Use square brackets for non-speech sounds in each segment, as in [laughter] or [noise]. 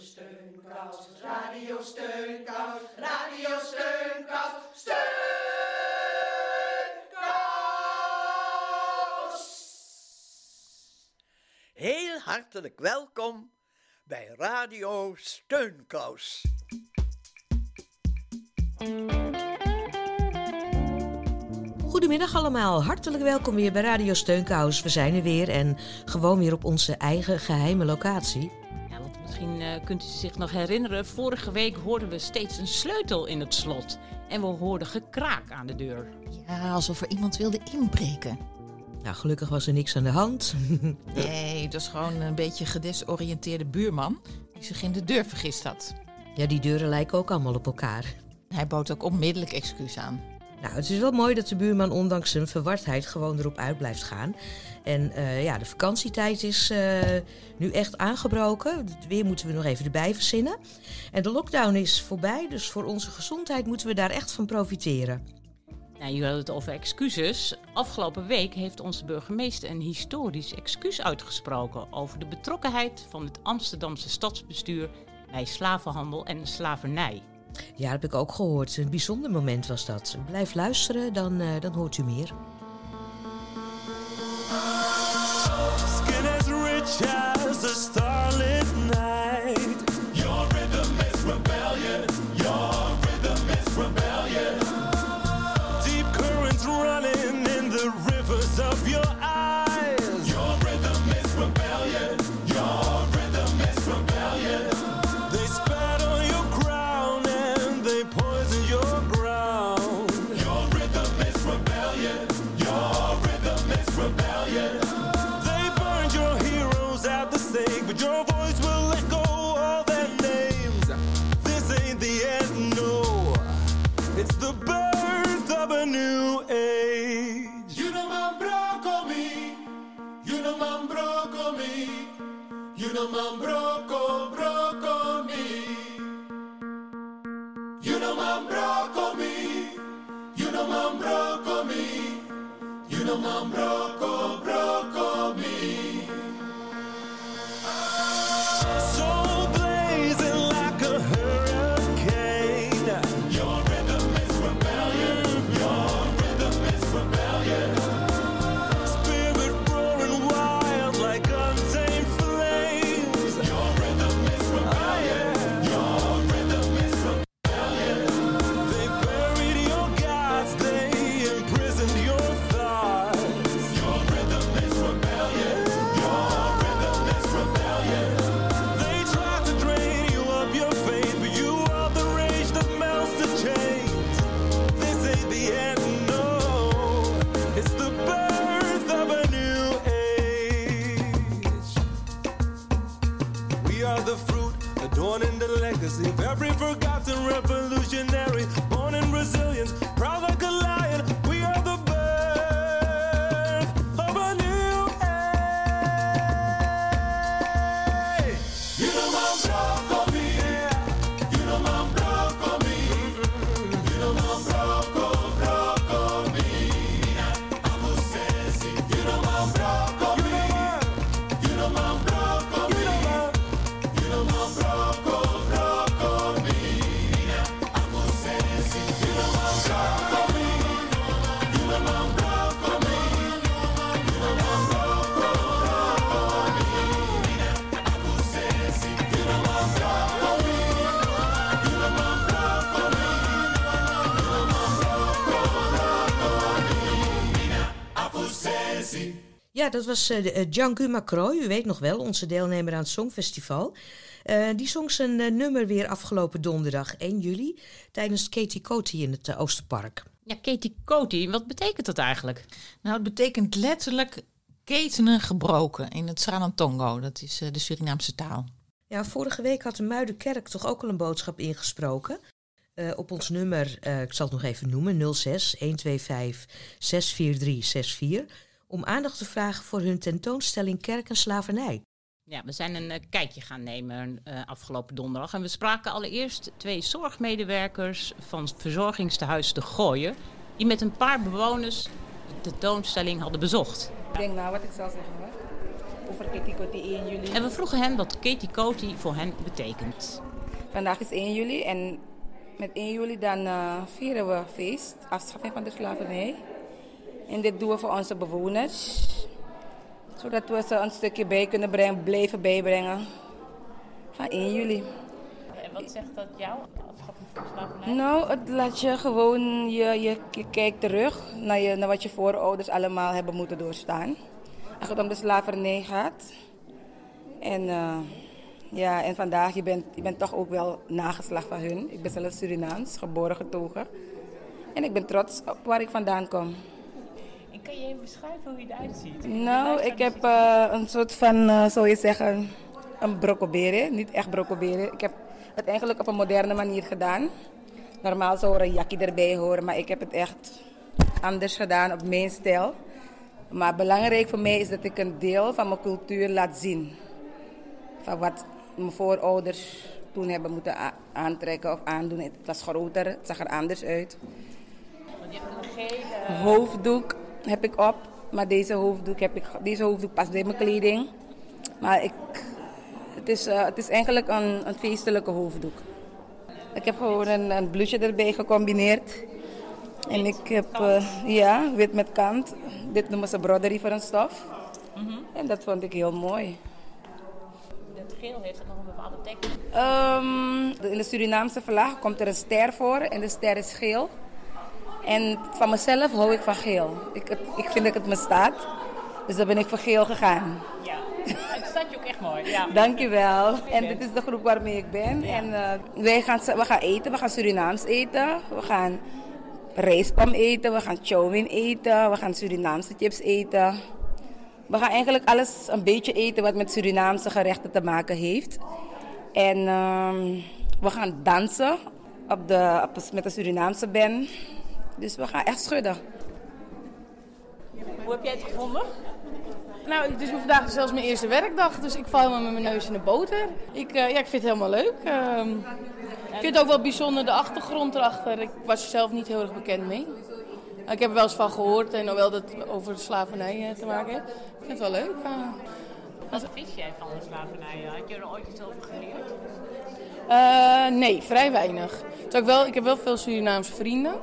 Steunkous, Radio Steunkous, Radio Steunkous, Steunkous. Heel hartelijk welkom bij Radio Steunkous. Goedemiddag allemaal, hartelijk welkom weer bij Radio Steunkous. We zijn er weer en gewoon weer op onze eigen geheime locatie. Misschien eh, kunt u zich nog herinneren, vorige week hoorden we steeds een sleutel in het slot. En we hoorden gekraak aan de deur. Ja, alsof er iemand wilde inbreken. Nou, gelukkig was er niks aan de hand. [laughs] Nee, het was gewoon een beetje gedesoriënteerde buurman die zich in de deur vergist had. ja, die deuren lijken ook allemaal op elkaar. Hij bood ook onmiddellijk excuus aan. Nou, het is wel mooi dat de buurman ondanks zijn verwardheid gewoon erop uit blijft gaan. En eh, ja, de vakantietijd is eh, nu echt aangebroken. Het weer moeten we nog even erbij verzinnen. En de lockdown is voorbij, dus voor onze gezondheid moeten we daar echt van profiteren. Nou, jullie hadden het over excuses. Afgelopen week heeft onze burgemeester een historisch excuus uitgesproken over de betrokkenheid van het Amsterdamse stadsbestuur bij slavenhandel en slavernij. Ja, dat heb ik ook gehoord. Een bijzonder moment was dat. Blijf luisteren, dan, eh, dan hoort u meer. Skin as rich as a starlit night. Your rhythm is rebellion. Your rhythm is rebellion. Number. rok. Ja, dat was eh, eh, Django Macroy, u weet nog wel, onze deelnemer aan het Songfestival. Eh, die zong zijn nummer weer afgelopen donderdag 1 juli tijdens Katie Coty in het Oosterpark. Ja, Katie Coty, wat betekent dat eigenlijk? Nou, het betekent letterlijk ketenen gebroken in het Sranantongo. Dat is eh, de Surinaamse taal. Ja, vorige week had de Muidenkerk toch ook al een boodschap ingesproken. Eh, op ons nummer, eh, ik zal het nog even noemen, 06 125 643 64. Om aandacht te vragen voor hun tentoonstelling Kerk en Slavernij. Ja, we zijn een eh, kijkje gaan nemen eh, afgelopen donderdag. En we spraken allereerst twee zorgmedewerkers van het verzorgingstehuis De Gooien. Die met een paar bewoners de tentoonstelling hadden bezocht. Denk nou wat ik zal zeggen hoor. over Ketikoti 1 juli. En we vroegen hen wat Ketikoti voor hen betekent. Vandaag is 1 juli en met 1 juli dan eh, vieren we feest, afschaffing van de slavernij. En dit doen we voor onze bewoners, zodat we ze een stukje bij kunnen brengen, blijven bijbrengen van 1 juli. En wat zegt dat jou? Nou, het laat je gewoon, je, je, je kijkt terug naar, je, naar wat je voorouders allemaal hebben moeten doorstaan. Als het om de slavernij gaat. En, eh, ja, en vandaag, je bent, je bent toch ook wel nageslag van hun. Ik ben zelf Surinaams, geboren getogen. En ik ben trots op waar ik vandaan kom. En kan je even beschrijven hoe je eruit ziet? Nou, ik heb eh, een soort van, eh, zou je zeggen, een brocobere. Niet echt brocobere. Ik heb het eigenlijk op een moderne manier gedaan. Normaal zou er een jakkie erbij horen, maar ik heb het echt anders gedaan op mijn stijl. Maar belangrijk voor mij is dat ik een deel van mijn cultuur laat zien. Van wat mijn voorouders toen hebben moeten aantrekken of aandoen. Het was groter, het zag er anders uit. Je hebt een gele... Hoofddoek heb ik op, maar deze hoofddoek, heb ik, deze hoofddoek past bij mijn kleding. Maar ik, het, is, eh, het is eigenlijk een, een feestelijke hoofddoek. Ik heb gewoon een, een blouseje erbij gecombineerd. En ik heb, eh, ja, wit met kant. Dit noemen ze broderie voor een stof. En dat vond ik heel mooi. Dat geel heeft dat nog een bepaalde betekenis. Ehm, in de Surinaamse vlag komt er een ster voor en de ster is geel. En van mezelf hou ik van geel. Ik, het- ik vind dat het me staat. Dus dan ben ik voor geel gegaan. Ja, het staat je ook echt mooi. Ja. Dankjewel. En dit is de groep waarmee ik ben. En eh, wij gaan, we gaan eten, we gaan Surinaams eten. We gaan rijstpam eten, we gaan chow mein eten, we gaan Surinaamse chips eten. We gaan eigenlijk alles een beetje eten wat met Surinaamse gerechten te maken heeft. En ehm, we gaan dansen op de, op de- met de Surinaamse band. Dus we gaan echt schudden. Hoe heb jij het gevonden? Nou, het is vandaag zelfs mijn eerste werkdag, dus ik val helemaal met mijn neus in de boter. Ik, eh, ja, ik vind het helemaal leuk. Ehm, ik vind het ook wel bijzonder de achtergrond erachter. Ik was er zelf niet heel erg bekend mee. Ik heb er wel eens van gehoord en wel dat over de slavernij eh, te maken heeft. Ik vind het wel leuk. eh. Wat wist jij van de slavernij? Had je er ooit iets over geleerd? Eh, nee, vrij weinig. Dus ook wel, ik heb wel veel Surinaamse vrienden.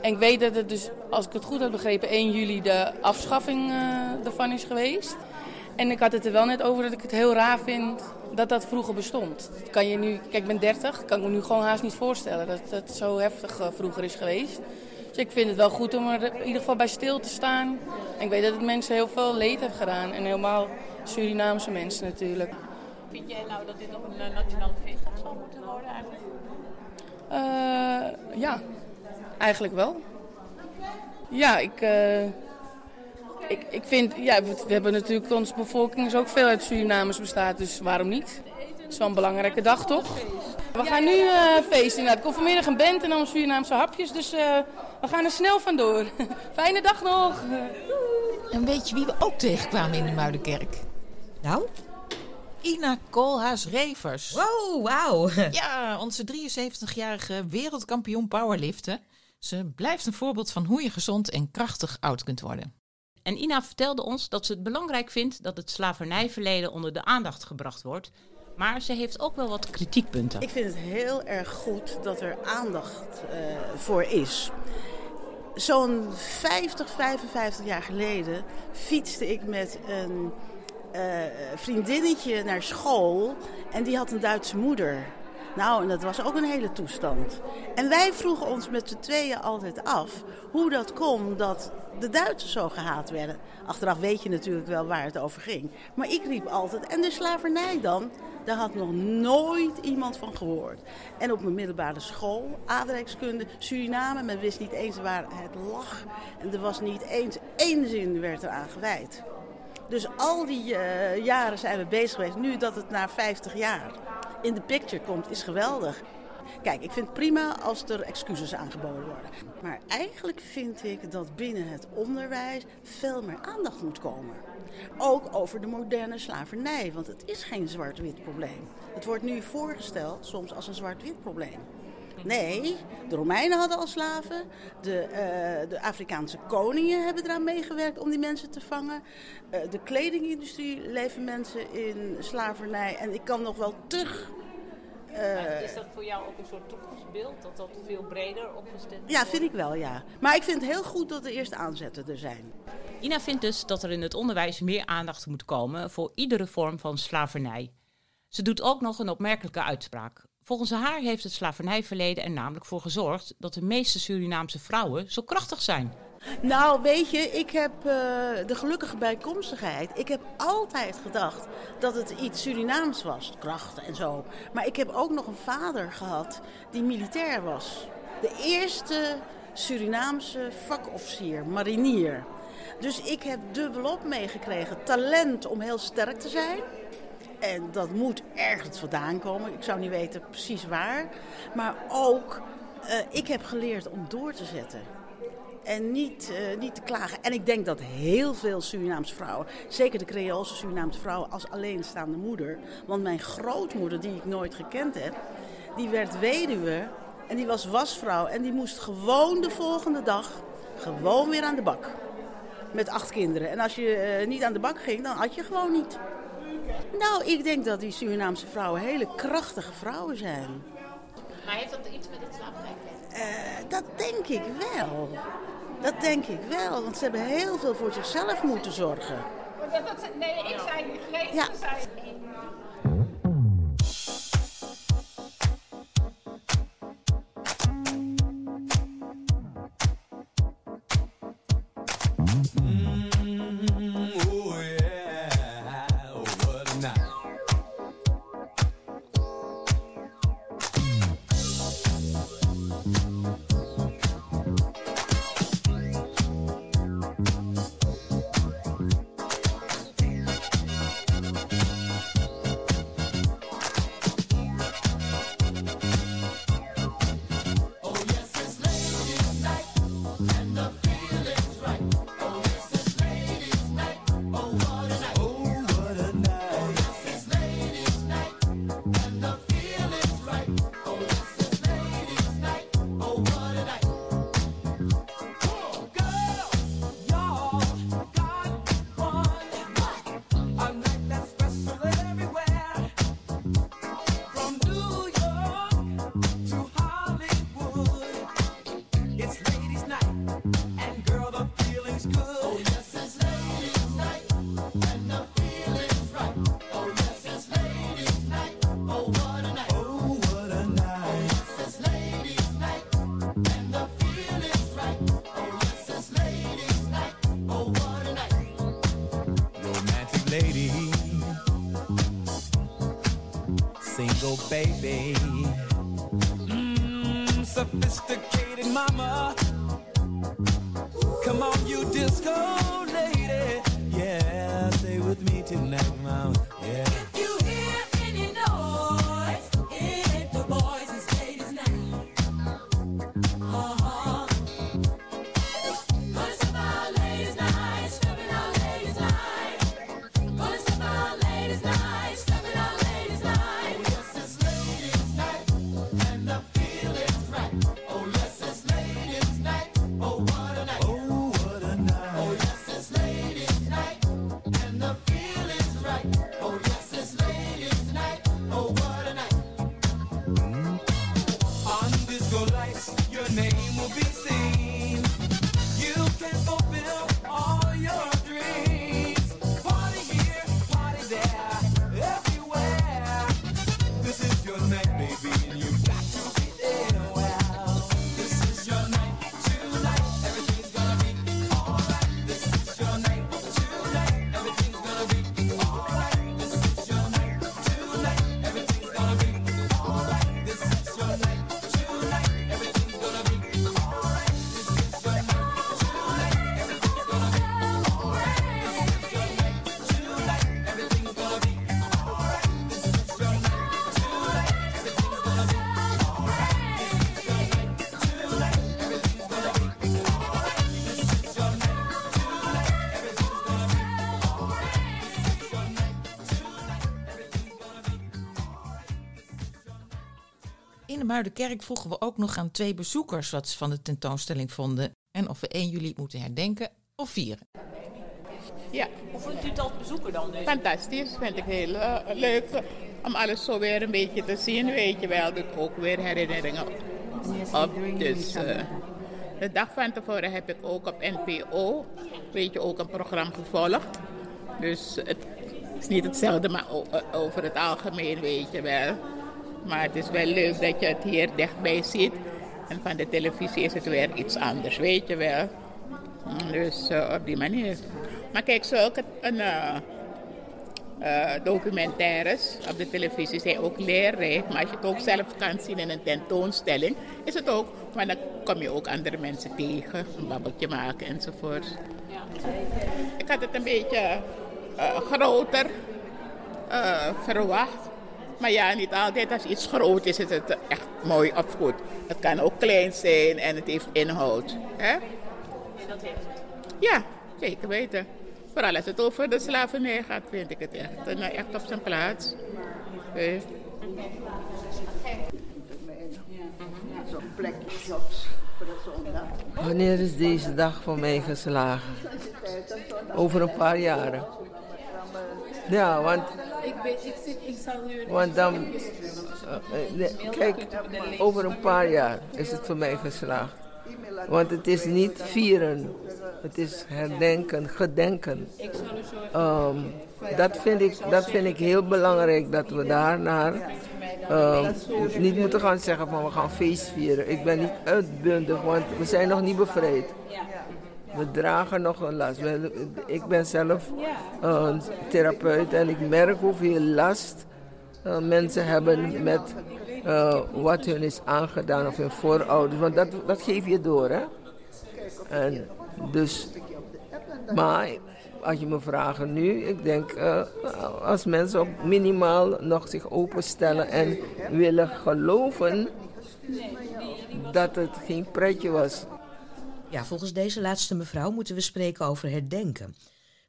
En ik weet dat het dus, als ik het goed heb begrepen, 1 juli de afschaffing eh, ervan is geweest. En ik had het er wel net over dat ik het heel raar vind dat dat vroeger bestond. Dat kan je nu, kijk, ik ben 30, kan ik me nu gewoon haast niet voorstellen dat het zo heftig eh, vroeger is geweest. Dus ik vind het wel goed om er in ieder geval bij stil te staan. En ik weet dat het mensen heel veel leed heeft gedaan. En helemaal Surinaamse mensen natuurlijk. Vind jij nou dat dit nog een eh, nationale feestdag zou moeten worden eigenlijk? Eh, ja, eigenlijk wel. Ja, ik, eh, ik, ik vind, ja, we, we hebben natuurlijk, onze bevolking is ook veel uit Surinamers bestaat, dus waarom niet? Het is wel een belangrijke dag, toch? We gaan nu eh feesten inderdaad. Ik kom vanmiddag een band en dan Surinaamse hapjes, dus eh, we gaan er snel vandoor. [laughs] Fijne dag nog! En weet je wie we ook tegenkwamen in de Muidenkerk? Nou, Ina Koolhaas-Revers. wow, wauw. Ja, onze 73-jarige wereldkampioen powerliften. Ze blijft een voorbeeld van hoe je gezond en krachtig oud kunt worden. En Ina vertelde ons dat ze het belangrijk vindt dat het slavernijverleden onder de aandacht gebracht wordt. Maar ze heeft ook wel wat kritiekpunten. Ik vind het heel erg goed dat er aandacht eh, voor is. Zo'n 50, 55 jaar geleden fietste ik met een eh, vriendinnetje naar school en die had een Duitse moeder. Nou, en dat was ook een hele toestand. En wij vroegen ons met z'n tweeën altijd af hoe dat kon dat de Duitsers zo gehaat werden. Achteraf weet je natuurlijk wel waar het over ging. Maar ik riep altijd, en de slavernij dan? Daar had nog nooit iemand van gehoord. En op mijn middelbare school, aardrijkskunde, Suriname, men wist niet eens waar het lag. En er was niet eens één zin werd eraan gewijd. Dus al die eh, jaren zijn we bezig geweest. Nu dat het na 50 jaar in de picture komt, is geweldig. Kijk, ik vind het prima als er excuses aangeboden worden. Maar eigenlijk vind ik dat binnen het onderwijs veel meer aandacht moet komen. Ook over de moderne slavernij, want het is geen zwart-wit probleem. Het wordt nu voorgesteld soms als een zwart-wit probleem. Nee, de Romeinen hadden al slaven. De, eh, de Afrikaanse koningen hebben eraan meegewerkt om die mensen te vangen. Eh, de kledingindustrie leven mensen in slavernij. En ik kan nog wel terug. eh, is dat voor jou ook een soort toekomstbeeld? Dat dat veel breder opgesteld ja, vind ik wel, ja. Maar ik vind het heel goed dat er eerst aanzetten er zijn. Ina vindt dus dat er in het onderwijs meer aandacht moet komen voor iedere vorm van slavernij. Ze doet ook nog een opmerkelijke uitspraak. Volgens haar heeft het slavernijverleden er namelijk voor gezorgd dat de meeste Surinaamse vrouwen zo krachtig zijn. Nou, weet je, ik heb eh, de gelukkige bijkomstigheid. Ik heb altijd gedacht dat het iets Surinaams was, krachten en zo. Maar ik heb ook nog een vader gehad die militair was. De eerste Surinaamse vakofficier, marinier. Dus ik heb dubbelop meegekregen. Talent om heel sterk te zijn. En dat moet ergens vandaan komen. Ik zou niet weten precies waar. Maar ook, eh, ik heb geleerd om door te zetten. En niet, eh, niet te klagen. En ik denk dat heel veel Surinaamse vrouwen, zeker de Creoolse Surinaamse vrouwen als alleenstaande moeder. Want mijn grootmoeder, die ik nooit gekend heb, die werd weduwe en die was wasvrouw. En die moest gewoon de volgende dag gewoon weer aan de bak. Met acht kinderen. En als je eh, niet aan de bak ging, dan had je gewoon niet. Nou, ik denk dat die Surinaamse vrouwen hele krachtige vrouwen zijn. Maar heeft dat iets met het slavernij? Eh, dat denk ik wel. Dat denk ik wel, want ze hebben heel veel voor zichzelf moeten zorgen. nee, ik zei niet. Ja. Oh baby, Muidenkerk vroegen we ook nog aan twee bezoekers wat ze van de tentoonstelling vonden. En of we 1 juli moeten herdenken of vieren. Ja, Hoe vindt u het als bezoeker dan? Dus? fantastisch. Vind ik heel eh, leuk om alles zo weer een beetje te zien, weet je wel. Dat ook weer herinneringen op. Dus eh, de dag van tevoren heb ik ook op NPO, weet je, ook een programma gevolgd. Dus het is niet hetzelfde, maar over het algemeen, weet je wel. Maar het is wel leuk dat je het hier dichtbij ziet. En van de televisie is het weer iets anders, weet je wel. Dus eh, op die manier. Maar kijk, zulke een, eh, eh, documentaires op de televisie zijn ook leerrijk. Maar als je het ook zelf kan zien in een tentoonstelling, is het ook. Maar dan kom je ook andere mensen tegen, een babbeltje maken enzovoort. Ik had het een beetje groter verwacht. Maar ja, niet altijd als iets groot is, is het echt mooi of goed. Het kan ook klein zijn en het heeft inhoud. Hè? Dat heeft het. Ja, zeker weten. Vooral als het over de slavernij gaat, vind ik het echt, eh, echt op zijn plaats. Eh, Zo'n plekje voor de zondag. Wanneer is deze dag voor mij geslagen? Over een paar jaren. Ja, want, Ik, ben, ik, zit, ik zal nu... want dan. eh, eh, kijk, over een paar jaar is het voor mij geslaagd. Want het is niet vieren, het is herdenken, gedenken. Ehm, dat, vind ik, dat vind ik heel belangrijk dat we daarnaar ehm, niet moeten gaan zeggen van we gaan feest vieren. Ik ben niet uitbundig, want we zijn nog niet bevrijd. We dragen nog een last. Ik ben zelf een therapeut en ik merk hoeveel last eh, mensen hebben met eh, wat hun is aangedaan of hun voorouders. Want dat, dat geef je door, hè? En dus, maar als je me vraagt nu, ik denk eh, als mensen op minimaal nog zich openstellen en willen geloven dat het geen pretje was. Ja, volgens deze laatste mevrouw moeten we spreken over herdenken.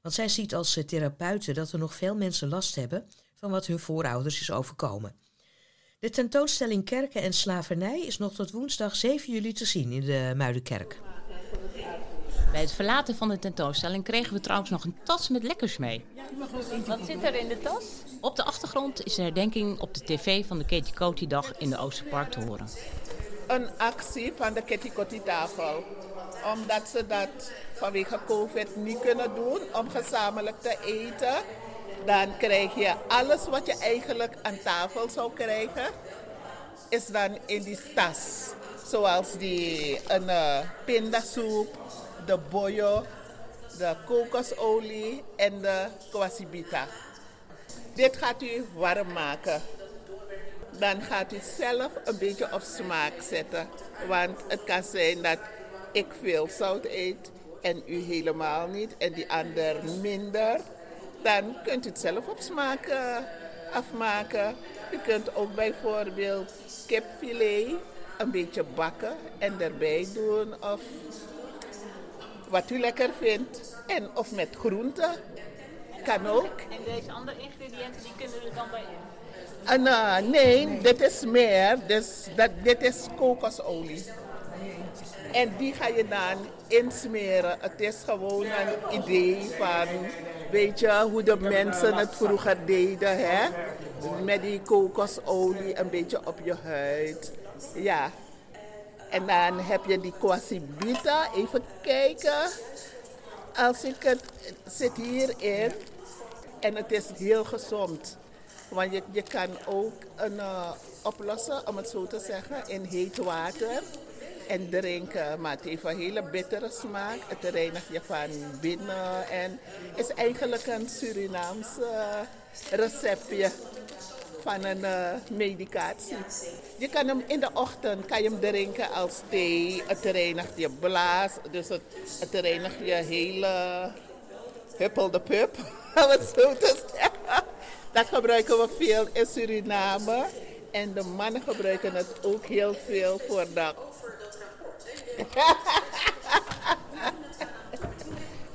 Want zij ziet als eh, therapeute dat er nog veel mensen last hebben van wat hun voorouders is overkomen. De tentoonstelling Kerken en Slavernij is nog tot woensdag 7 juli te zien in de Muidenkerk. Bij het verlaten van de tentoonstelling kregen we trouwens nog een tas met lekkers mee. Wat zit er in de tas? Op de achtergrond is de herdenking op de tv van de Katie Coty dag in de Oosterpark te horen. een actie van de Kitty tafel. Omdat ze dat vanwege COVID niet kunnen doen om gezamenlijk te eten. Dan krijg je alles wat je eigenlijk aan tafel zou krijgen, is dan in die tas. Zoals die een eh, pindasoep, de boyo, de kokosolie en de kwasibita. Dit gaat u warm maken dan gaat u zelf een beetje op smaak zetten. Want het kan zijn dat ik veel zout eet en u helemaal niet en die ander minder. Dan kunt u het zelf op smaak afmaken. U kunt ook bijvoorbeeld kipfilet een beetje bakken en erbij doen of wat u lekker vindt. En of met groenten. Kan ook. En deze andere ingrediënten die kunnen er dan bij in? En, eh, nee, dit is meer. Dus dat, dit is kokosolie. En die ga je dan insmeren. Het is gewoon een idee van, weet je, hoe de mensen het vroeger deden, hè? Met die kokosolie een beetje op je huid. Ja. En dan heb je die kwasibita. Even kijken. Als ik het, zit hierin. En het is heel gezond. Want je, je kan ook een, eh, oplossen, om het zo te zeggen, in heet water en drinken. Maar het heeft een hele bittere smaak. Het reinigt je van binnen en is eigenlijk een Surinaams receptje van een eh, medicatie. Je kan hem in de ochtend kan je hem drinken als thee. Het reinigt je blaas, dus het, het reinigt je hele huppel de pup. [laughs] Dat gebruiken we veel in Suriname. En de mannen gebruiken het ook heel veel voor de... [laughs]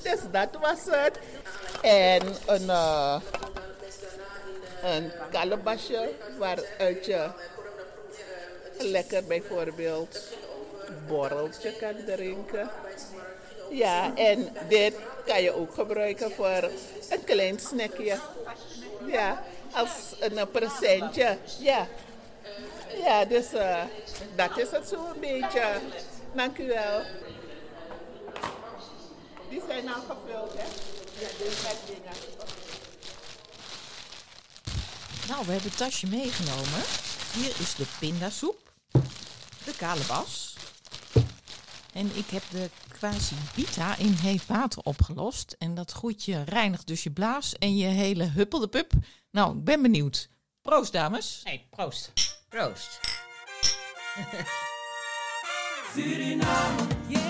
dus dat was het. En een, eh, een kalebasje waaruit je lekker bijvoorbeeld borreltje kan drinken. Ja, en dit kan je ook gebruiken voor een klein snackje. Ja, als een presentje. Ja, ja dus eh, dat is het zo een beetje. Dank u wel. Die zijn al gevuld, hè? Ja, dit met dingen. Nou, we hebben het tasje meegenomen. Hier is de pindasoep, de kalebas. En ik heb de quasibita in heet water opgelost. En dat goedje reinigt dus je blaas en je hele huppelde pup. Nou, ik ben benieuwd. Proost, dames. Hey, proost. Proost. [laughs] Suriname, yeah,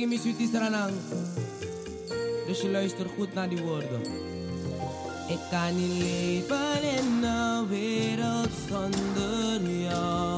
yeah. En die is dan in Suti Stranang. Dus je luistert goed naar die woorden. Ik kan niet leven in een wereld zonder jou.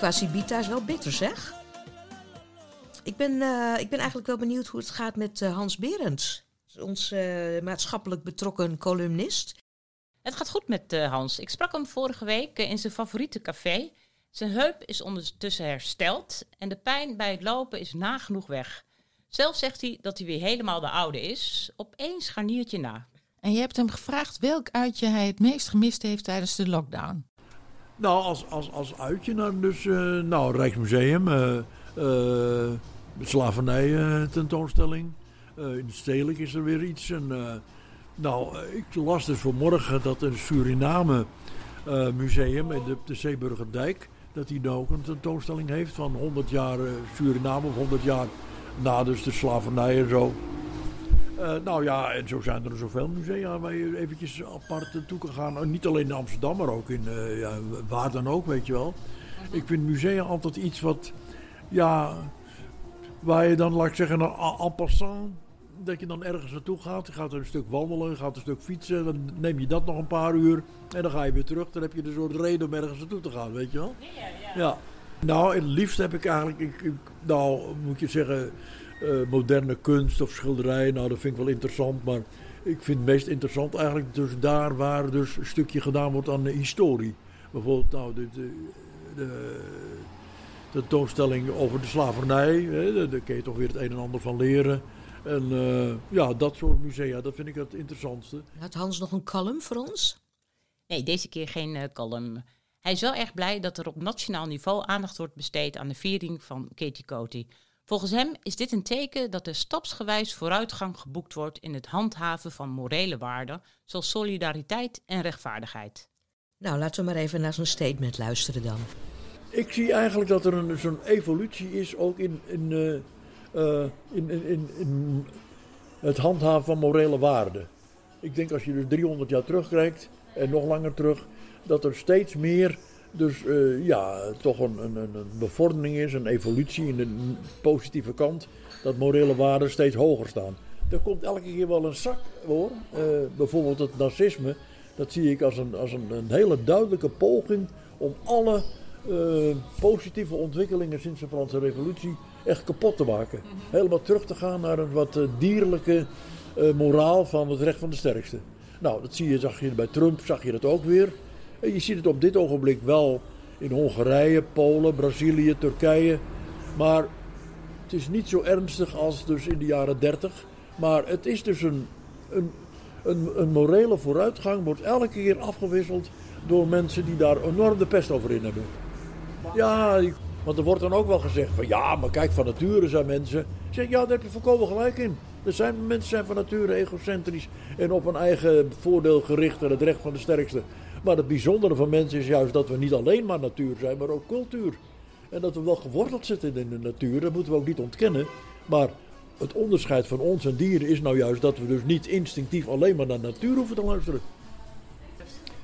Die quasibita is wel bitter, zeg. Ik ben, eh, ik ben eigenlijk wel benieuwd hoe het gaat met eh, Hans Berends. Ons eh, maatschappelijk betrokken columnist. Het gaat goed met eh, Hans. Ik sprak hem vorige week in zijn favoriete café. Zijn heup is ondertussen hersteld en de pijn bij het lopen is nagenoeg weg. Zelf zegt hij dat hij weer helemaal de oude is. Op één scharniertje na. En je hebt hem gevraagd welk uitje hij het meest gemist heeft tijdens de lockdown. Nou, als, als, als uitje naar dus, eh, nou, Rijksmuseum, eh slavernij tentoonstelling. In stedelijk is er weer iets. En, nou, ik las dus vanmorgen dat een Suriname museum in de, de Zeeburgerdijk... dat die nou ook een tentoonstelling heeft van 100 jaar Suriname... of 100 jaar na dus de slavernij en zo. Eh, nou ja, en zo zijn er zoveel musea waar je eventjes apart naartoe kan gaan. En niet alleen in Amsterdam, maar ook in eh, ja, waar dan ook, weet je wel. Ik vind musea altijd iets wat, ja, waar je dan, laat ik zeggen, en en passant, dat je dan ergens naartoe gaat. Je gaat een stuk wandelen, je gaat een stuk fietsen, dan neem je dat nog een paar uur. En dan ga je weer terug, dan heb je een soort reden om ergens naartoe te gaan, weet je wel. Ja. Nou, het liefst heb ik eigenlijk, ik, ik- nou moet je zeggen, eh, moderne kunst of schilderij. Nou, dat vind ik wel interessant, maar ik vind het meest interessant eigenlijk dus daar waar dus een stukje gedaan wordt aan de historie. Bijvoorbeeld, nou, de, de, de, de tentoonstelling over de slavernij, hè, daar kun je toch weer het een en ander van leren. En eh, ja, dat soort musea, dat vind ik het interessantste. Had Hans nog een column voor ons? Nee, deze keer geen eh, column. Hij is wel erg blij dat er op nationaal niveau aandacht wordt besteed aan de viering van Katie Coty. Volgens hem is dit een teken dat er stapsgewijs vooruitgang geboekt wordt in het handhaven van morele waarden, zoals solidariteit en rechtvaardigheid. Nou, laten we maar even naar zo'n statement luisteren dan. Ik zie eigenlijk dat er een, zo'n evolutie is ook in, in, eh, eh, in, in, in, in het handhaven van morele waarden. Ik denk als je dus 300 jaar terugkijkt en nog langer terug, dat er steeds meer dus eh, ja, toch een, een, een bevordering is, een evolutie in de positieve kant, dat morele waarden steeds hoger staan. Er komt elke keer wel een zak hoor. Eh, bijvoorbeeld het nazisme, dat zie ik als een, als een, een hele duidelijke poging om alle eh, positieve ontwikkelingen sinds de Franse Revolutie echt kapot te maken. Helemaal terug te gaan naar een wat dierlijke moraal van het recht van de sterkste. Nou, dat zie je, zag je bij Trump, zag je dat ook weer. En je ziet het op dit ogenblik wel in Hongarije, Polen, Brazilië, Turkije. Maar het is niet zo ernstig als dus in de jaren 30. Maar het is dus een, een, een, een morele vooruitgang, wordt elke keer afgewisseld door mensen die daar enorm de pest over in hebben. Ja, want er wordt dan ook wel gezegd van ja, maar kijk, van nature zijn mensen. Zeg ja, daar heb je volkomen gelijk in. Er zijn mensen zijn van nature egocentrisch en op een eigen voordeel gericht en het recht van de sterkste. Maar het bijzondere van mensen is juist dat we niet alleen maar natuur zijn, maar ook cultuur. En dat we wel geworteld zitten in de natuur, dat moeten we ook niet ontkennen. Maar het onderscheid van ons en dieren is nou juist dat we dus niet instinctief alleen maar naar natuur hoeven te luisteren.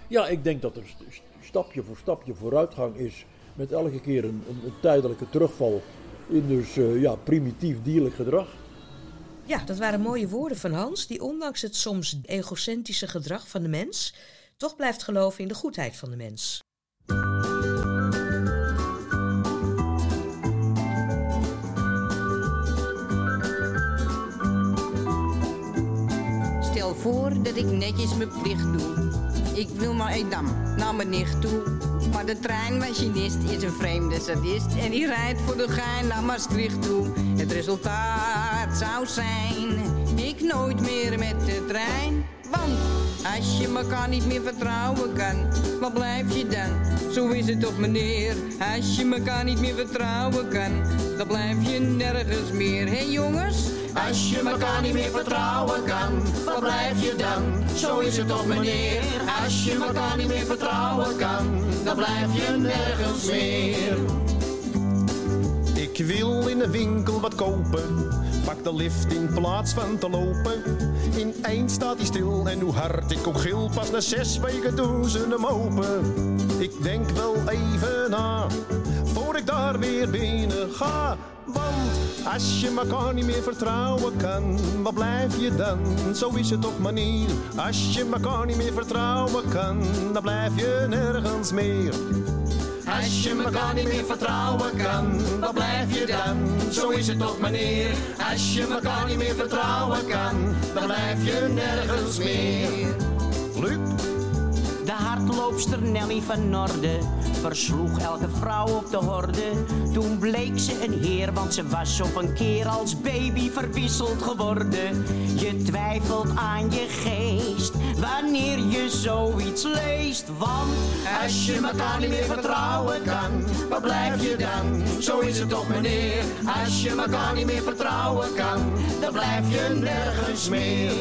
Ja, ik denk dat er st- stapje voor stapje vooruitgang is. Met elke keer een, een, een tijdelijke terugval in dus eh, ja, primitief dierlijk gedrag. Ja, dat waren mooie woorden van Hans, die ondanks het soms egocentrische gedrag van de mens, toch blijft geloven in de goedheid van de mens. Stel voor dat ik netjes mijn plicht doe. Ik wil naar Edam, naar mijn nicht toe. Maar de treinmachinist is een vreemde sadist. En die rijdt voor de gein naar Maastricht toe. Het resultaat zou zijn, ik nooit meer met de trein. Want als je elkaar niet meer vertrouwen kan, waar blijf je dan? Zo is het toch meneer, als je elkaar niet meer vertrouwen kan, dan blijf je nergens meer. Hé jongens? Als je elkaar niet meer vertrouwen kan, waar blijf je dan? Zo is het toch meneer. Als je elkaar niet meer vertrouwen kan, dan blijf je nergens meer. Ik wil in de winkel wat kopen. Pak de lift in plaats van te lopen. In één staat hij stil en hoe hard ik ook gil. Pas na zes weken doen ze hem open. Ik denk wel even na, voor ik daar weer binnen ga. Want als je elkaar niet meer vertrouwen kan, waar blijf je dan? Zo is het toch manier. Als je elkaar niet meer vertrouwen kan, dan blijf je nergens meer. Als je elkaar niet meer vertrouwen kan, waar blijf je dan? Zo is het toch meneer. Als je elkaar niet meer vertrouwen kan, dan blijf je nergens meer. Luc? Hardloopster Nelly van Norde versloeg elke vrouw op de horde. Toen bleek ze een heer, want ze was op een keer als baby verwisseld geworden. Je twijfelt aan je geest wanneer je zoiets leest. Want Als je elkaar niet meer vertrouwen kan, waar blijf je dan? Zo is het toch meneer. Als je elkaar niet meer vertrouwen kan, dan blijf je nergens meer.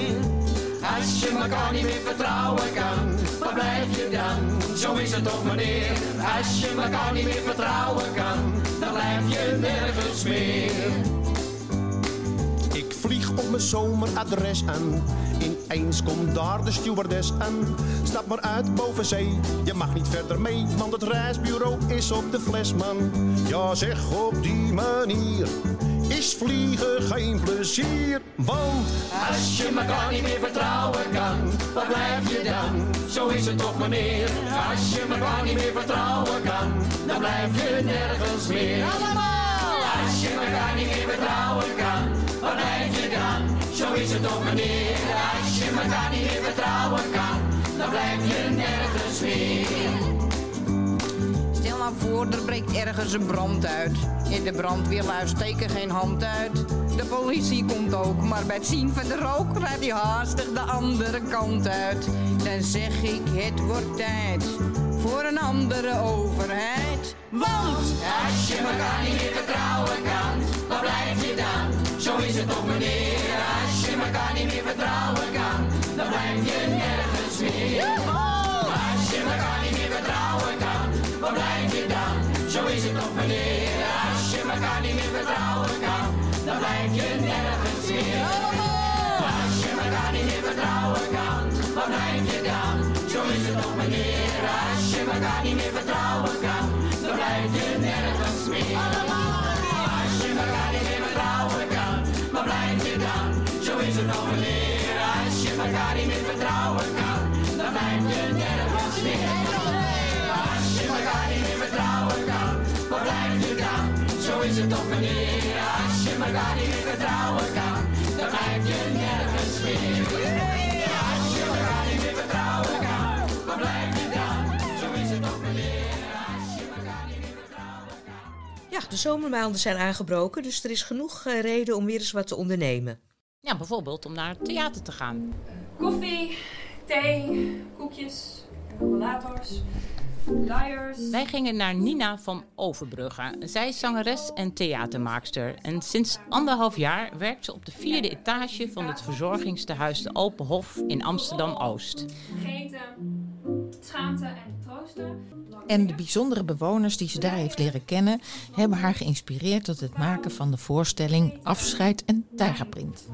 Als je elkaar niet meer vertrouwen kan, waar blijf je dan? Zo is het toch meneer. Als je elkaar niet meer vertrouwen kan, dan blijf je nergens meer. Ik vlieg op mijn zomeradres aan. Ineens komt daar de stewardess aan. Stap maar uit boven zee, je mag niet verder mee, want het reisbureau is op de fles, man. Ja, zeg op die manier is vliegen geen plezier, want Als je elkaar niet meer vertrouwen kan, waar blijf je dan? Zo is het toch meneer. Als je elkaar niet meer vertrouwen kan, dan blijf je nergens meer. Als je elkaar niet meer vertrouwen kan, waar blijf je dan? Zo is het toch meneer. Als je elkaar niet meer vertrouwen kan, dan blijf je nergens meer. Nou voor, er breekt ergens een brand uit. In de brandweerlui steken geen hand uit. De politie komt ook, maar bij het zien van de rook rijdt hij haastig de andere kant uit. Dan zeg ik, het wordt tijd voor een andere overheid. Want Als je elkaar niet meer vertrouwen kan, waar blijf je dan? Zo is het toch meneer. Als je elkaar niet meer vertrouwen kan, dan blijf je nergens meer. Als je elkaar niet meer vertrouwen kan, waar blijf niet meer vertrouwen kan, dan blijf je nergens meer. Als je elkaar niet meer vertrouwen kan, waar blijf je dan? Zo is het toch meneer. Als je elkaar niet meer vertrouwen kan, dan blijf je nergens meer. Als je elkaar niet meer vertrouwen kan, waar blijf je dan? Zo is het toch meneer. Als je elkaar niet meer vertrouwen kan, is het toch meneer. Als je elkaar niet meer vertrouwen kan, dan blijf je nergens meer. Als je elkaar niet meer vertrouwen kan, waar blijf je dan? Zo is het toch meneer. Als je elkaar niet meer vertrouwen kan. Ja, de zomermaanden zijn aangebroken, dus er is genoeg eh, reden om weer eens wat te ondernemen. Ja, bijvoorbeeld om naar het theater te gaan. Koffie, thee, koekjes, rollators, Wij gingen naar Nina van Overbrugge. Zij is zangeres en theatermaakster. En sinds anderhalf jaar werkt ze op de vierde etage van het verzorgingstehuis De Open Hof in Amsterdam-Oost. Gegeten, schaamte en troosten. En de bijzondere bewoners die ze daar heeft leren kennen, hebben haar geïnspireerd tot het maken van de voorstelling Afscheid en Tijgerprint.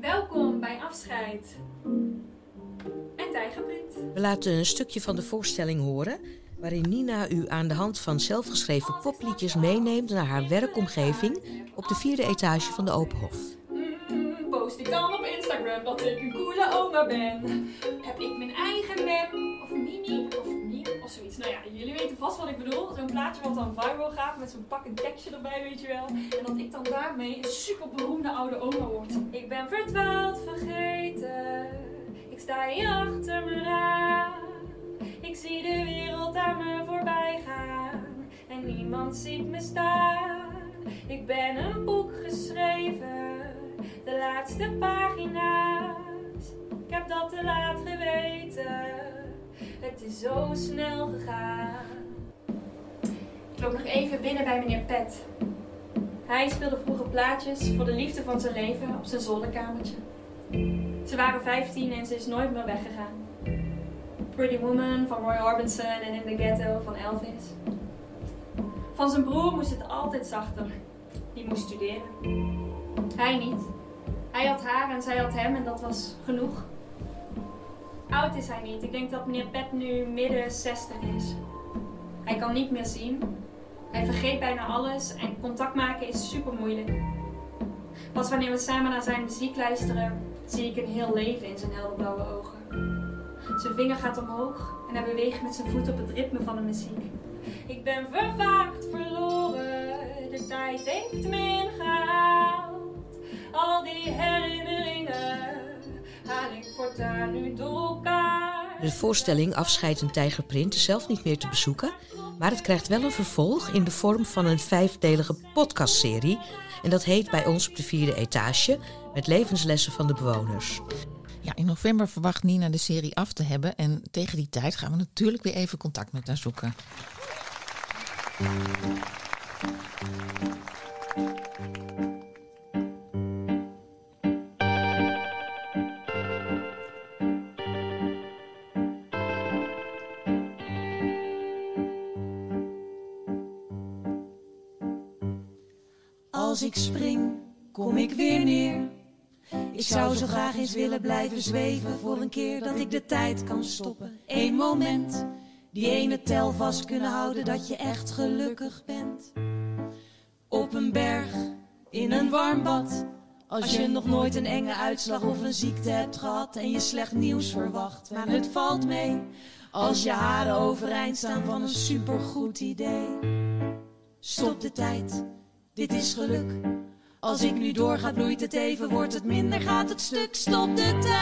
Welkom bij Afscheid. En Tijgerprint. We laten een stukje van de voorstelling horen, waarin Nina u aan de hand van zelfgeschreven popliedjes meeneemt naar haar werkomgeving op de vierde etage van de Open Hof. Mm, post ik dan op Instagram dat ik een coole oma ben? Heb ik mijn eigen mem of mimi of meme of zoiets? Nou ja, jullie weten vast wat ik bedoel. Zo'n plaatje wat dan viral gaat met zo'n pak een tekstje erbij, weet je wel. En dat ik dan daarmee een super beroemde oude oma word. Ik ben verdwaald, vergeten. Ik sta hier Ik zie de wereld aan me voorbij gaan. En niemand ziet me staan. Ik ben een boek geschreven, de laatste pagina's. Ik heb dat te laat geweten, het is zo snel gegaan. Ik loop nog even binnen bij meneer Pet. Hij speelde vroeger plaatjes voor de liefde van zijn leven op zijn zolderkamertje. Ze waren 15 en ze is nooit meer weggegaan. Pretty Woman van Roy Orbison en In the Ghetto van Elvis. Van zijn broer moest het altijd zachter. Die moest studeren. Hij niet. Hij had haar en zij had hem en dat was genoeg. Oud is hij niet. Ik denk dat meneer Pet nu midden 60 is. Hij kan niet meer zien. Hij vergeet bijna alles en contact maken is super moeilijk. Pas wanneer we samen naar zijn muziek luisteren, zie ik een heel leven in zijn helderblauwe ogen. Zijn vinger gaat omhoog en hij beweegt met zijn voet op het ritme van de muziek. Ik ben vervaagd, verloren, de tijd heeft me ingehaald. Al die herinneringen haal ik voortaan nu door elkaar. De voorstelling Afscheid een Tijgerprint is zelf niet meer te bezoeken, maar het krijgt wel een vervolg in de vorm van een vijfdelige podcastserie. En dat heet bij ons op de vierde etage met levenslessen van de bewoners. Ja, in november verwacht Nina de serie af te hebben. En tegen die tijd gaan we natuurlijk weer even contact met haar zoeken. Als ik spring, kom ik weer neer. Ik zou zo graag eens willen blijven zweven voor een keer dat ik de tijd kan stoppen. Eén moment, die ene tel vast kunnen houden dat je echt gelukkig bent. Op een berg, in een warm bad. Als je nog nooit een enge uitslag of een ziekte hebt gehad en je slecht nieuws verwacht. Maar het valt mee als je haren overeind staan van een supergoed idee. Stop de tijd, dit is geluk. Als ik nu doorga, bloeit het even, wordt het minder, gaat het stuk. Stop de tijd.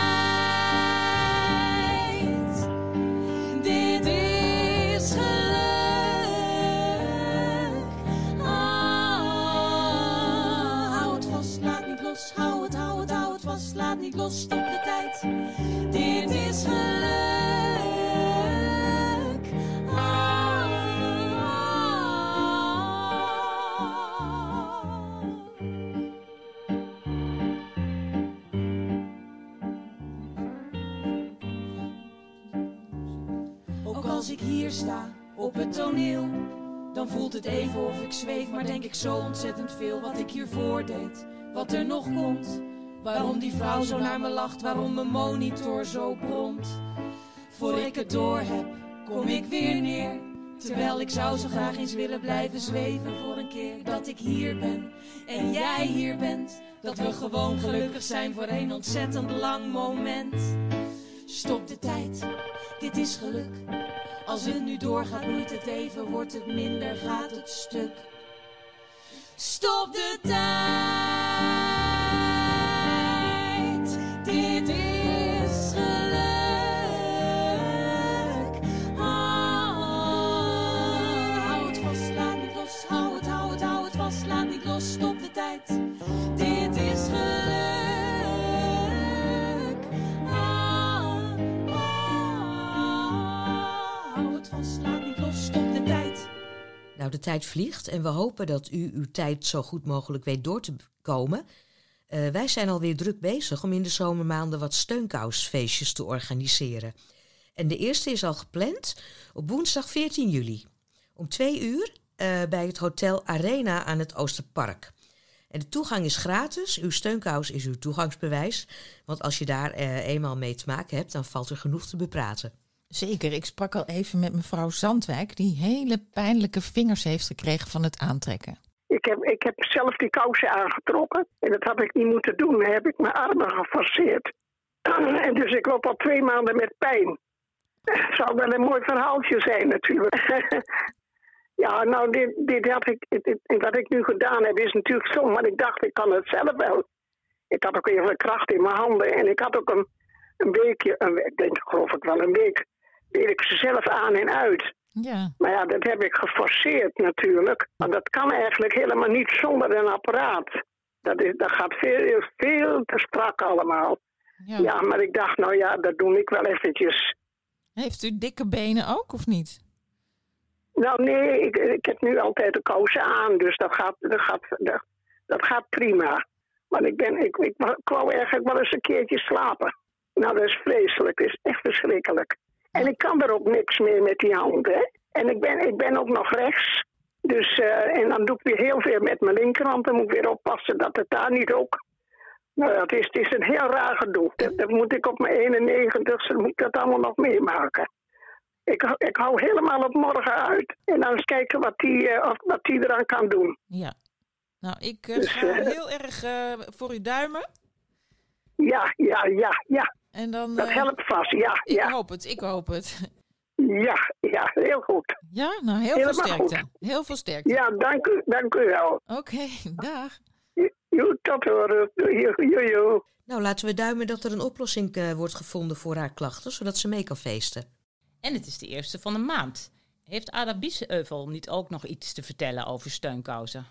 Dit is geluk. Ah, hou het vast, laat niet los. Hou het, hou het, hou het vast, laat niet los. Stop de tijd. Dit is geluk. Sta op het toneel, dan voelt het even of ik zweef, maar denk ik zo ontzettend veel wat ik hiervoor deed, wat er nog komt. Waarom die vrouw zo naar me lacht, waarom mijn monitor zo bromt. Voor ik het door heb, kom ik weer neer. Terwijl ik zou zo graag eens willen blijven zweven voor een keer dat ik hier ben en jij hier bent. Dat we gewoon gelukkig zijn voor een ontzettend lang moment. Stop de tijd, dit is geluk. Als het nu doorgaat, bloeit het even, wordt het minder, gaat het stuk. Stop de tijd, Nou, de tijd vliegt en we hopen dat u uw tijd zo goed mogelijk weet door te komen. Eh, wij zijn alweer druk bezig om in de zomermaanden wat steunkousfeestjes te organiseren. En de eerste is al gepland op woensdag 14 juli. Om twee uur eh, bij het Hotel Arena aan het Oosterpark. En de toegang is gratis. Uw steunkous is uw toegangsbewijs. Want als je daar eh, eenmaal mee te maken hebt, dan valt er genoeg te bepraten. Zeker, ik sprak al even met mevrouw Zandwijk, die hele pijnlijke vingers heeft gekregen van het aantrekken. Ik heb, ik heb zelf die kousen aangetrokken. En dat had ik niet moeten doen. Dan heb ik mijn armen geforceerd. [clears throat] En dus ik loop al twee maanden met pijn. Het zou wel een mooi verhaaltje zijn natuurlijk. [laughs] Ja, nou, dit, dit had ik, wat ik nu gedaan heb is natuurlijk stom. Maar ik dacht, ik kan het zelf wel. Ik had ook even kracht in mijn handen. En ik had ook een, een weekje, een, ik denk geloof ik wel een week, deed ik ze zelf aan en uit. Ja. Maar ja, dat heb ik geforceerd natuurlijk. Want dat kan eigenlijk helemaal niet zonder een apparaat. Dat, is, dat gaat veel, veel te strak allemaal. Ja. maar ik dacht, nou ja, dat doe ik wel eventjes. Heeft u dikke benen ook of niet? Nou nee, ik, ik heb nu altijd de kousen aan, dus dat gaat, dat gaat, dat, dat gaat prima. Maar ik, ben, ik, ik, ik wou eigenlijk wel eens een keertje slapen. Nou, dat is vreselijk, dat is echt verschrikkelijk. En ik kan er ook niks meer met die hand, hè. En ik ben, ik ben ook nog rechts. Dus, eh, en dan doe ik weer heel veel met mijn linkerhand. Dan moet ik weer oppassen dat het daar niet ook... Nou, ja, het is, het is een heel raar gedoe. Dat, dat moet ik op mijn 91ste moet ik dat allemaal nog meemaken. Ik, hou- ik hou helemaal op morgen uit. En dan eens kijken wat die, eh, of, wat die eraan kan doen. Ja. Nou, ik Dus, eh, heel erg voor u duimen. Ja, ja, ja, ja. En dan, dat eh, helpt vast, ja. Ik ja. hoop het, ik hoop het. Ja, ja, heel goed. Ja, nou heel Helemaal veel sterkte. goed. Heel veel sterkte. Ja, dank u, dank u wel. Oké, [laughs] dag. Jo, tot horen. Doei, jo, jo, jo. Nou, laten we duimen dat er een oplossing eh, wordt gevonden voor haar klachten, zodat ze mee kan feesten. En het is de eerste van de maand. Heeft Ada Biesheuvel niet ook nog iets te vertellen over steunkousen?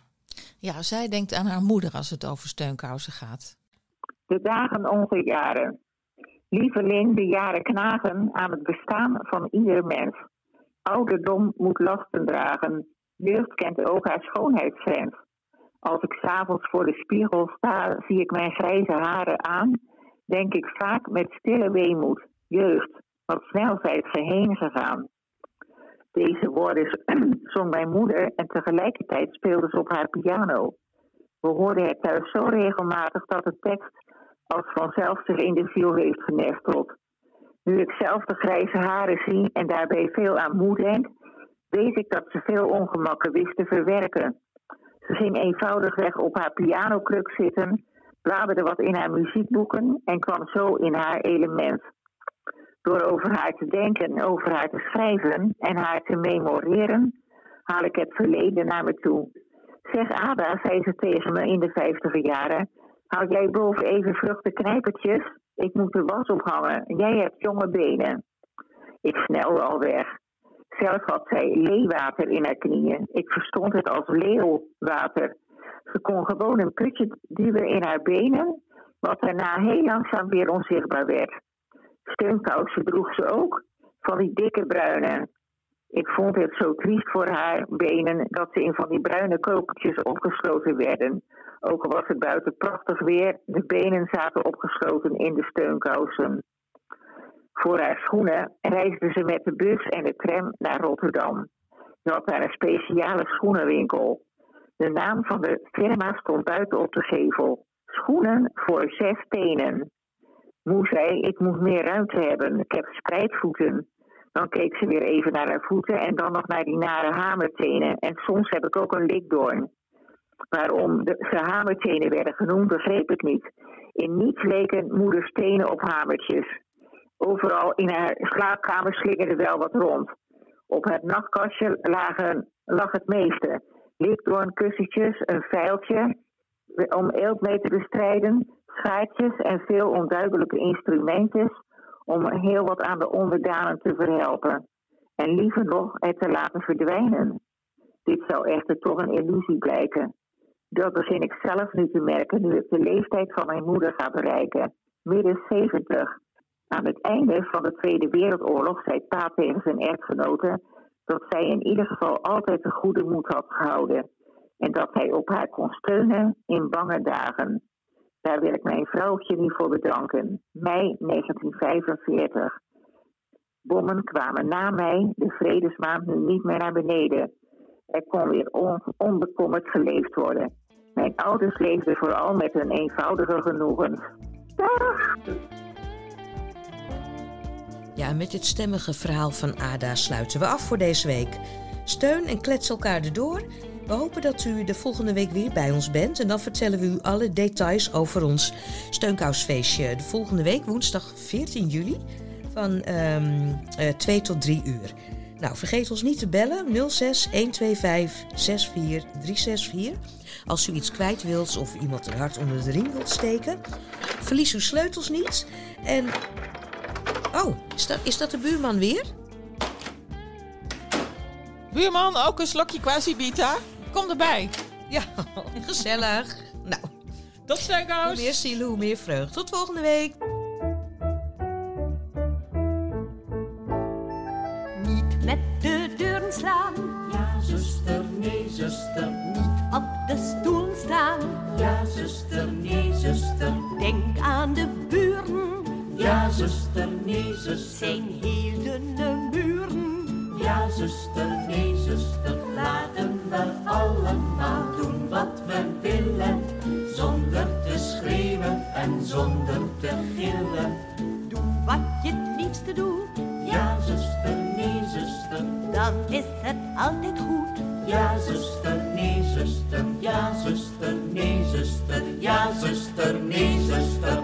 Ja, zij denkt aan haar moeder als het over steunkousen gaat. De dagen onze jaren. Lieveling, de jaren knagen aan het bestaan van ieder mens. Ouderdom moet lasten dragen. Jeugd kent ook haar schoonheidsgrens. Als ik s'avonds voor de spiegel sta, zie ik mijn grijze haren aan. Denk ik vaak met stille weemoed. Jeugd, wat snel zijt ge heen gegaan. Deze woorden [clears throat] zong mijn moeder en tegelijkertijd speelde ze op haar piano. We hoorden het thuis zo regelmatig dat de tekst als vanzelf zich in de ziel heeft genesteld. Nu ik zelf de grijze haren zie en daarbij veel aan moe denk, weet ik dat ze veel ongemakken wist te verwerken. Ze ging eenvoudigweg op haar pianokruk zitten, bladerde wat in haar muziekboeken en kwam zo in haar element. Door over haar te denken, over haar te schrijven en haar te memoreren, haal ik het verleden naar me toe. Zeg Ada, zei ze tegen me in de vijftiger jaren, houd jij boven even vluchte knijpertjes? Ik moet de was ophangen. Jij hebt jonge benen. Ik snelde al weg. Zelf had zij leewater in haar knieën. Ik verstond het als leeuwwater. Ze kon gewoon een putje duwen in haar benen, wat daarna heel langzaam weer onzichtbaar werd. Steunkousen droeg ze ook, van die dikke bruine. Ik vond het zo triest voor haar benen dat ze in van die bruine kokertjes opgesloten werden. Ook al was het buiten prachtig weer, de benen zaten opgesloten in de steunkousen. Voor haar schoenen reisde ze met de bus en de tram naar Rotterdam. Ze had daar een speciale schoenenwinkel. De naam van de firma stond buiten op de gevel. Schoenen voor zes tenen. Moe zei, ik moet meer ruimte hebben. Ik heb spreidvoeten. Dan keek ze weer even naar haar voeten en dan nog naar die nare hamertenen. En soms heb ik ook een likdoorn. Waarom de, ze hamertenen werden genoemd, begreep ik niet. In niets leken moeders tenen op hamertjes. Overal in haar slaapkamer slingerde wel wat rond. Op het nachtkastje lagen, lag het meeste. Likdoornkussentjes, een vijltje om eelt mee te bestrijden, schaartjes en veel onduidelijke instrumentjes om heel wat aan de onderdanen te verhelpen. En liever nog het te laten verdwijnen. Dit zou echter toch een illusie blijken. Dat begin ik zelf nu te merken nu ik de leeftijd van mijn moeder ga bereiken. Midden 70. Aan het einde van de Tweede Wereldoorlog zei pa tegen zijn echtgenote dat zij in ieder geval altijd een goede moed had gehouden. En dat hij op haar kon steunen in bange dagen. Daar wil ik mijn vrouwtje nu voor bedanken. Mei 1945. Bommen kwamen na mij, de vredesmaand nu niet meer naar beneden. Er kon weer on onbekommerd geleefd worden. Mijn ouders leefden vooral met hun eenvoudige genoegens. Dag! Ja, met dit stemmige verhaal van Ada sluiten we af voor deze week. Steun en klets elkaar erdoor. We hopen dat u de volgende week weer bij ons bent. En dan vertellen we u alle details over ons steunkousfeestje. De volgende week, woensdag 14 juli, van ehm 2 tot 3 uur. Nou, vergeet ons niet te bellen 06 125 64 364. Als u iets kwijt wilt of iemand een hart onder de riem wilt steken. Verlies uw sleutels niet. En. Oh, is dat, is dat de buurman weer? Buurman, ook een slokje quasi-bita? Kom erbij. Ja, [laughs] gezellig. Nou, tot steunkous. Hoe meer zielen, hoe meer vreugd. Tot volgende week. Niet met de deuren slaan. Ja, zuster, nee, zuster. Niet op de stoel staan. Ja, zuster, nee, zuster. Denk aan de buren. Ja, zuster, nee, zuster. Zijn heel dunne muren. Ja, zuster, nee, zuster. Laten we allemaal doen wat we willen. Zonder te schreeuwen en zonder te gillen. Doe wat je het liefste doet. Ja, zuster, nee, zuster. Dan is het altijd goed. Ja, zuster, nee, zuster. Ja, zuster, nee, zuster. Ja, zuster, nee, zuster.